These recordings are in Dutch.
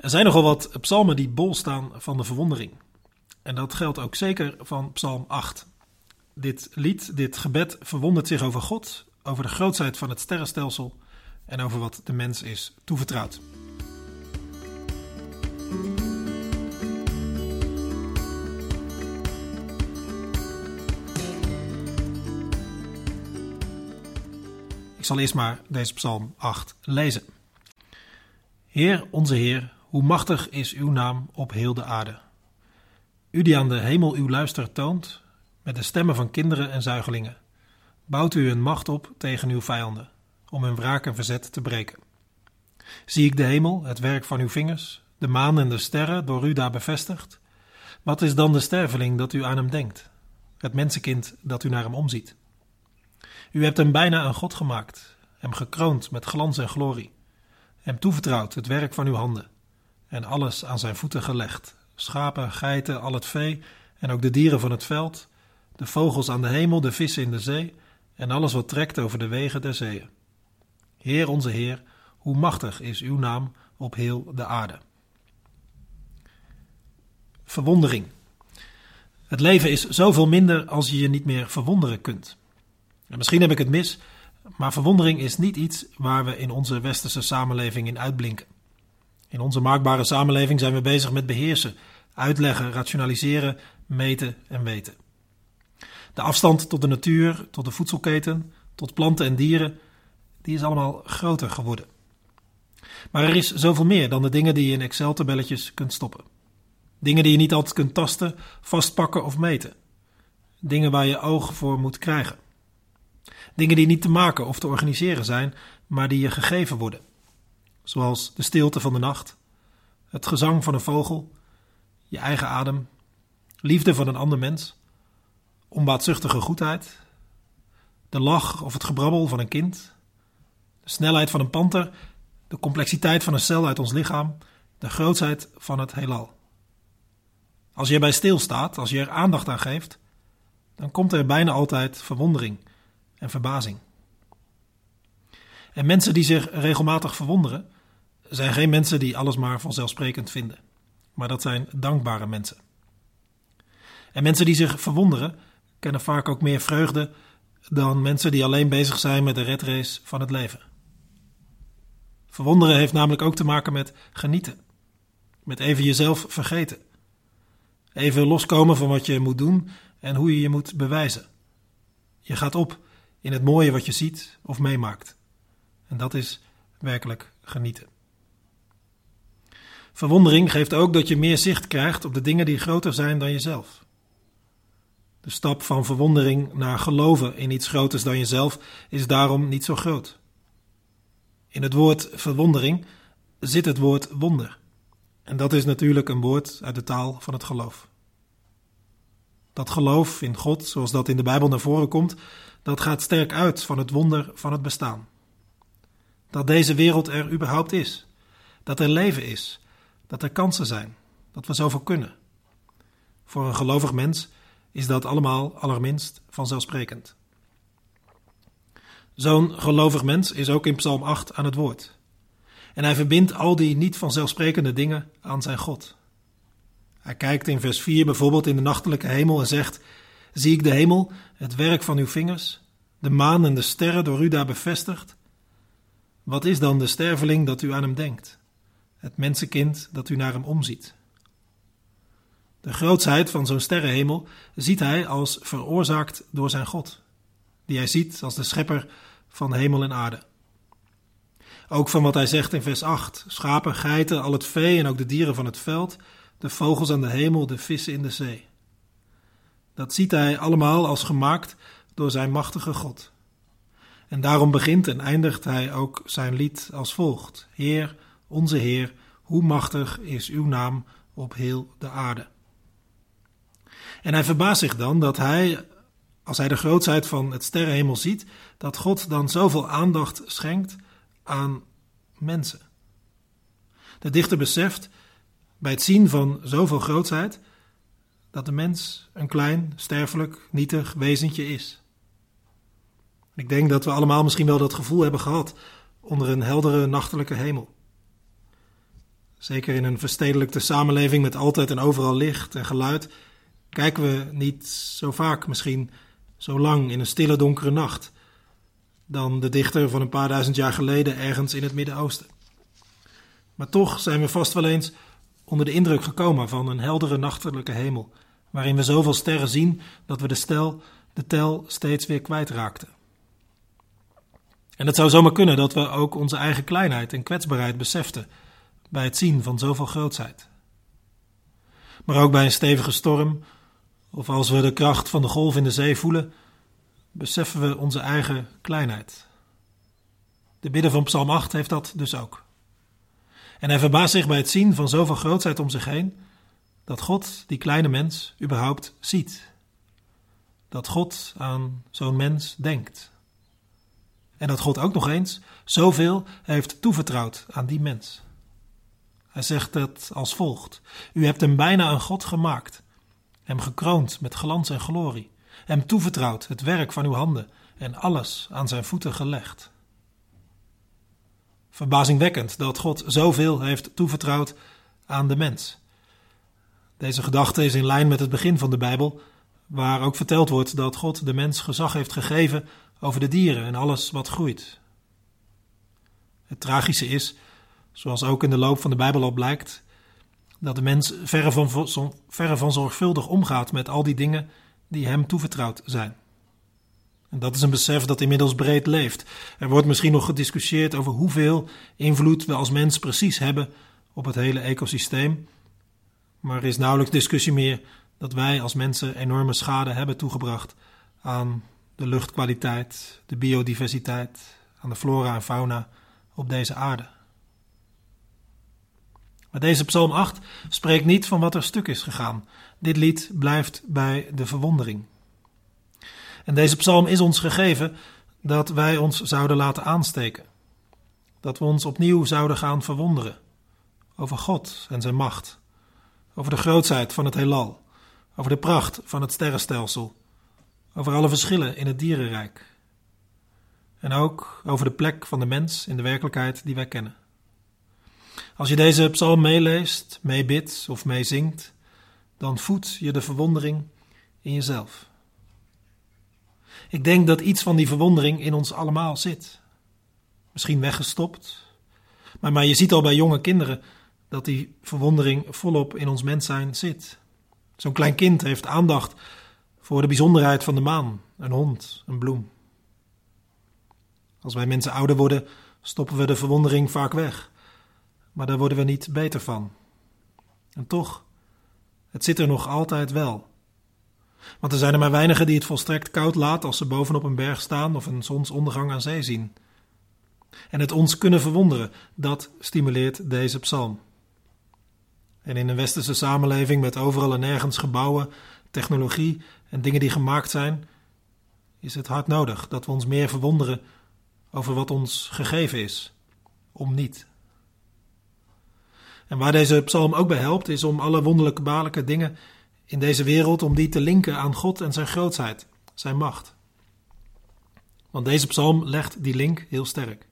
Er zijn nogal wat psalmen die bol staan van de verwondering. En dat geldt ook zeker van Psalm 8. Dit lied, dit gebed verwondert zich over God, over de grootheid van het sterrenstelsel en over wat de mens is toevertrouwd. Ik zal eerst maar deze psalm 8 lezen. Heer, onze Heer, hoe machtig is uw naam op heel de aarde. U die aan de hemel uw luister toont, met de stemmen van kinderen en zuigelingen, bouwt u een macht op tegen uw vijanden, om hun wraak en verzet te breken. Zie ik de hemel, het werk van uw vingers, de maan en de sterren door u daar bevestigd? Wat is dan de sterveling dat u aan hem denkt, het mensenkind dat u naar hem omziet? U hebt hem bijna een God gemaakt, hem gekroond met glans en glorie, hem toevertrouwd het werk van uw handen, en alles aan zijn voeten gelegd: schapen, geiten, al het vee, en ook de dieren van het veld, de vogels aan de hemel, de vissen in de zee, en alles wat trekt over de wegen der zeeën. Heer onze Heer, hoe machtig is uw naam op heel de aarde. Verwondering. Het leven is zoveel minder als je je niet meer verwonderen kunt. En misschien heb ik het mis, maar verwondering is niet iets waar we in onze westerse samenleving in uitblinken. In onze maakbare samenleving zijn we bezig met beheersen, uitleggen, rationaliseren, meten en weten. De afstand tot de natuur, tot de voedselketen, tot planten en dieren, die is allemaal groter geworden. Maar er is zoveel meer dan de dingen die je in Excel-tabelletjes kunt stoppen. Dingen die je niet altijd kunt tasten, vastpakken of meten. Dingen waar je oog voor moet krijgen. Dingen die niet te maken of te organiseren zijn, maar die je gegeven worden. Zoals de stilte van de nacht, het gezang van een vogel, je eigen adem, liefde van een ander mens, onbaatzuchtige goedheid, de lach of het gebrabbel van een kind, de snelheid van een panter, de complexiteit van een cel uit ons lichaam, de grootheid van het heelal. Als je erbij stilstaat, als je er aandacht aan geeft, dan komt er bijna altijd verwondering en verbazing. En mensen die zich regelmatig verwonderen, zijn geen mensen die alles maar vanzelfsprekend vinden, maar dat zijn dankbare mensen. En mensen die zich verwonderen, kennen vaak ook meer vreugde dan mensen die alleen bezig zijn met de redrace van het leven. Verwonderen heeft namelijk ook te maken met genieten, met even jezelf vergeten, even loskomen van wat je moet doen en hoe je je moet bewijzen. Je gaat op in het mooie wat je ziet of meemaakt. En dat is werkelijk genieten. Verwondering geeft ook dat je meer zicht krijgt op de dingen die groter zijn dan jezelf. De stap van verwondering naar geloven in iets groters dan jezelf is daarom niet zo groot. In het woord verwondering zit het woord wonder. En dat is natuurlijk een woord uit de taal van het geloof. Dat geloof in God, zoals dat in de Bijbel naar voren komt, dat gaat sterk uit van het wonder van het bestaan. Dat deze wereld er überhaupt is, dat er leven is, dat er kansen zijn, dat we zoveel kunnen. Voor een gelovig mens is dat allemaal allerminst vanzelfsprekend. Zo'n gelovig mens is ook in Psalm 8 aan het woord. En hij verbindt al die niet vanzelfsprekende dingen aan zijn God. Hij kijkt in vers 4 bijvoorbeeld in de nachtelijke hemel en zegt: Zie ik de hemel, het werk van uw vingers, de maan en de sterren door u daar bevestigd? Wat is dan de sterveling dat u aan hem denkt, het mensenkind dat u naar hem omziet? De grootsheid van zo'n sterrenhemel ziet hij als veroorzaakt door zijn God, die hij ziet als de schepper van hemel en aarde. Ook van wat hij zegt in vers 8: schapen, geiten, al het vee en ook de dieren van het veld, de vogels aan de hemel, de vissen in de zee. Dat ziet hij allemaal als gemaakt door zijn machtige God. En daarom begint en eindigt hij ook zijn lied als volgt: Heer, onze Heer, hoe machtig is uw naam op heel de aarde. En hij verbaast zich dan dat hij, als hij de grootheid van het sterrenhemel ziet, dat God dan zoveel aandacht schenkt aan mensen. De dichter beseft bij het zien van zoveel grootheid dat de mens een klein, sterfelijk, nietig wezentje is. Ik denk dat we allemaal misschien wel dat gevoel hebben gehad onder een heldere nachtelijke hemel. Zeker in een verstedelijkte samenleving met altijd en overal licht en geluid, kijken we niet zo vaak, misschien zo lang in een stille donkere nacht, dan de dichter van een paar duizend jaar geleden ergens in het Midden-Oosten. Maar toch zijn we vast wel eens onder de indruk gekomen van een heldere nachtelijke hemel, waarin we zoveel sterren zien dat we de, stel, de tel steeds weer kwijtraakten. En het zou zomaar kunnen dat we ook onze eigen kleinheid en kwetsbaarheid beseften bij het zien van zoveel grootsheid. Maar ook bij een stevige storm, of als we de kracht van de golf in de zee voelen, beseffen we onze eigen kleinheid. De bidden van Psalm 8 heeft dat dus ook. En hij verbaast zich bij het zien van zoveel grootsheid om zich heen, dat God die kleine mens überhaupt ziet. Dat God aan zo'n mens denkt. En dat God ook nog eens zoveel heeft toevertrouwd aan die mens. Hij zegt het als volgt: U hebt hem bijna een God gemaakt, hem gekroond met glans en glorie, hem toevertrouwd het werk van uw handen en alles aan zijn voeten gelegd. Verbazingwekkend dat God zoveel heeft toevertrouwd aan de mens. Deze gedachte is in lijn met het begin van de Bijbel, waar ook verteld wordt dat God de mens gezag heeft gegeven over de dieren en alles wat groeit. Het tragische is, zoals ook in de loop van de Bijbel al blijkt, dat de mens verre van, van zorgvuldig omgaat met al die dingen die hem toevertrouwd zijn. En dat is een besef dat inmiddels breed leeft. Er wordt misschien nog gediscussieerd over hoeveel invloed we als mens precies hebben op het hele ecosysteem. Maar er is nauwelijks discussie meer dat wij als mensen enorme schade hebben toegebracht aan de luchtkwaliteit, de biodiversiteit, aan de flora en fauna op deze aarde. Maar deze Psalm 8 spreekt niet van wat er stuk is gegaan. Dit lied blijft bij de verwondering. En deze psalm is ons gegeven dat wij ons zouden laten aansteken. Dat we ons opnieuw zouden gaan verwonderen over God en zijn macht, over de grootheid van het heelal, over de pracht van het sterrenstelsel, over alle verschillen in het dierenrijk. En ook over de plek van de mens in de werkelijkheid die wij kennen. Als je deze psalm meeleest, meebidt of meezingt, dan voedt je de verwondering in jezelf. Ik denk dat iets van die verwondering in ons allemaal zit. Misschien weggestopt, maar, maar je ziet al bij jonge kinderen dat die verwondering volop in ons mens zijn zit. Zo'n klein kind heeft aandacht voor de bijzonderheid van de maan, een hond, een bloem. Als wij mensen ouder worden, stoppen we de verwondering vaak weg, maar daar worden we niet beter van. En toch, het zit er nog altijd wel. Want er zijn er maar weinigen die het volstrekt koud laat als ze bovenop een berg staan of een zonsondergang aan zee zien. En het ons kunnen verwonderen, dat stimuleert deze psalm. En in een westerse samenleving met overal en nergens gebouwen, technologie en dingen die gemaakt zijn, is het hard nodig dat we ons meer verwonderen over wat ons gegeven is, om niet. En waar deze psalm ook bij helpt, is om alle wonderlijke balijke dingen in deze wereld, om die te linken aan God en zijn grootheid, zijn macht. Want deze psalm legt die link heel sterk.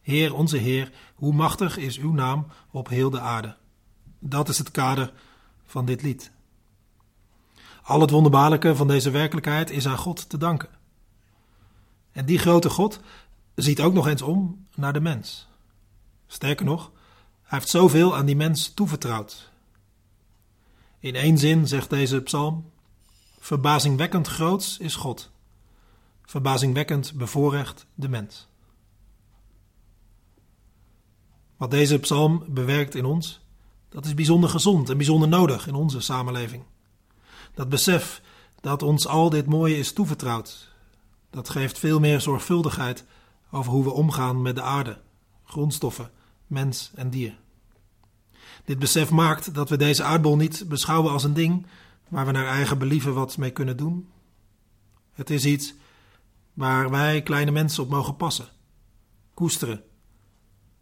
Heer, onze Heer, hoe machtig is uw naam op heel de aarde. Dat is het kader van dit lied. Al het wonderbaarlijke van deze werkelijkheid is aan God te danken. En die grote God ziet ook nog eens om naar de mens. Sterker nog, hij heeft zoveel aan die mens toevertrouwd. In één zin zegt deze psalm: Verbazingwekkend groots is God. Verbazingwekkend bevoorrecht de mens. Wat deze psalm bewerkt in ons, dat is bijzonder gezond en bijzonder nodig in onze samenleving. Dat besef dat ons al dit mooie is toevertrouwd, dat geeft veel meer zorgvuldigheid over hoe we omgaan met de aarde, grondstoffen, mens en dier. Dit besef maakt dat we deze aardbol niet beschouwen als een ding waar we naar eigen believen wat mee kunnen doen. Het is iets waar wij kleine mensen op mogen passen, koesteren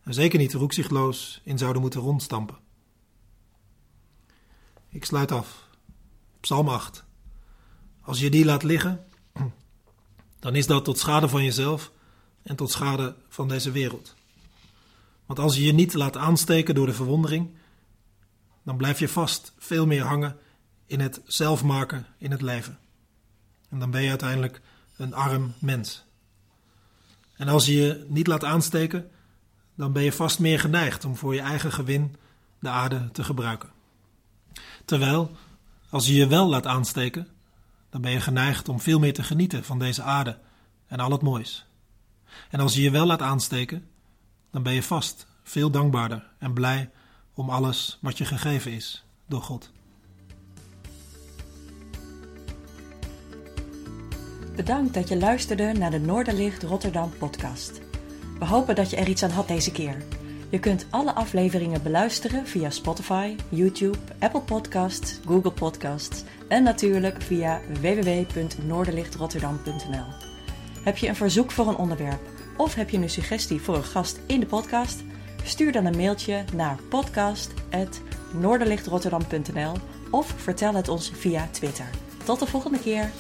en zeker niet roekzichtloos in zouden moeten rondstampen. Ik sluit af. Psalm 8. Als je die laat liggen, dan is dat tot schade van jezelf en tot schade van deze wereld. Want als je je niet laat aansteken door de verwondering, dan blijf je vast veel meer hangen in het zelfmaken in het leven. En dan ben je uiteindelijk een arm mens. En als je je niet laat aansteken, dan ben je vast meer geneigd om voor je eigen gewin de aarde te gebruiken. Terwijl, als je je wel laat aansteken, dan ben je geneigd om veel meer te genieten van deze aarde en al het moois. En als je je wel laat aansteken, dan ben je vast veel dankbaarder en blij om alles wat je gegeven is door God. Bedankt dat je luisterde naar de Noorderlicht Rotterdam podcast. We hopen dat je er iets aan had deze keer. Je kunt alle afleveringen beluisteren via Spotify, YouTube, Apple Podcasts, Google Podcasts en natuurlijk via www.noorderlichtrotterdam.nl. Heb je een verzoek voor een onderwerp of heb je een suggestie voor een gast in de podcast? Stuur dan een mailtje naar podcast.noorderlichtrotterdam.nl of vertel het ons via Twitter. Tot de volgende keer!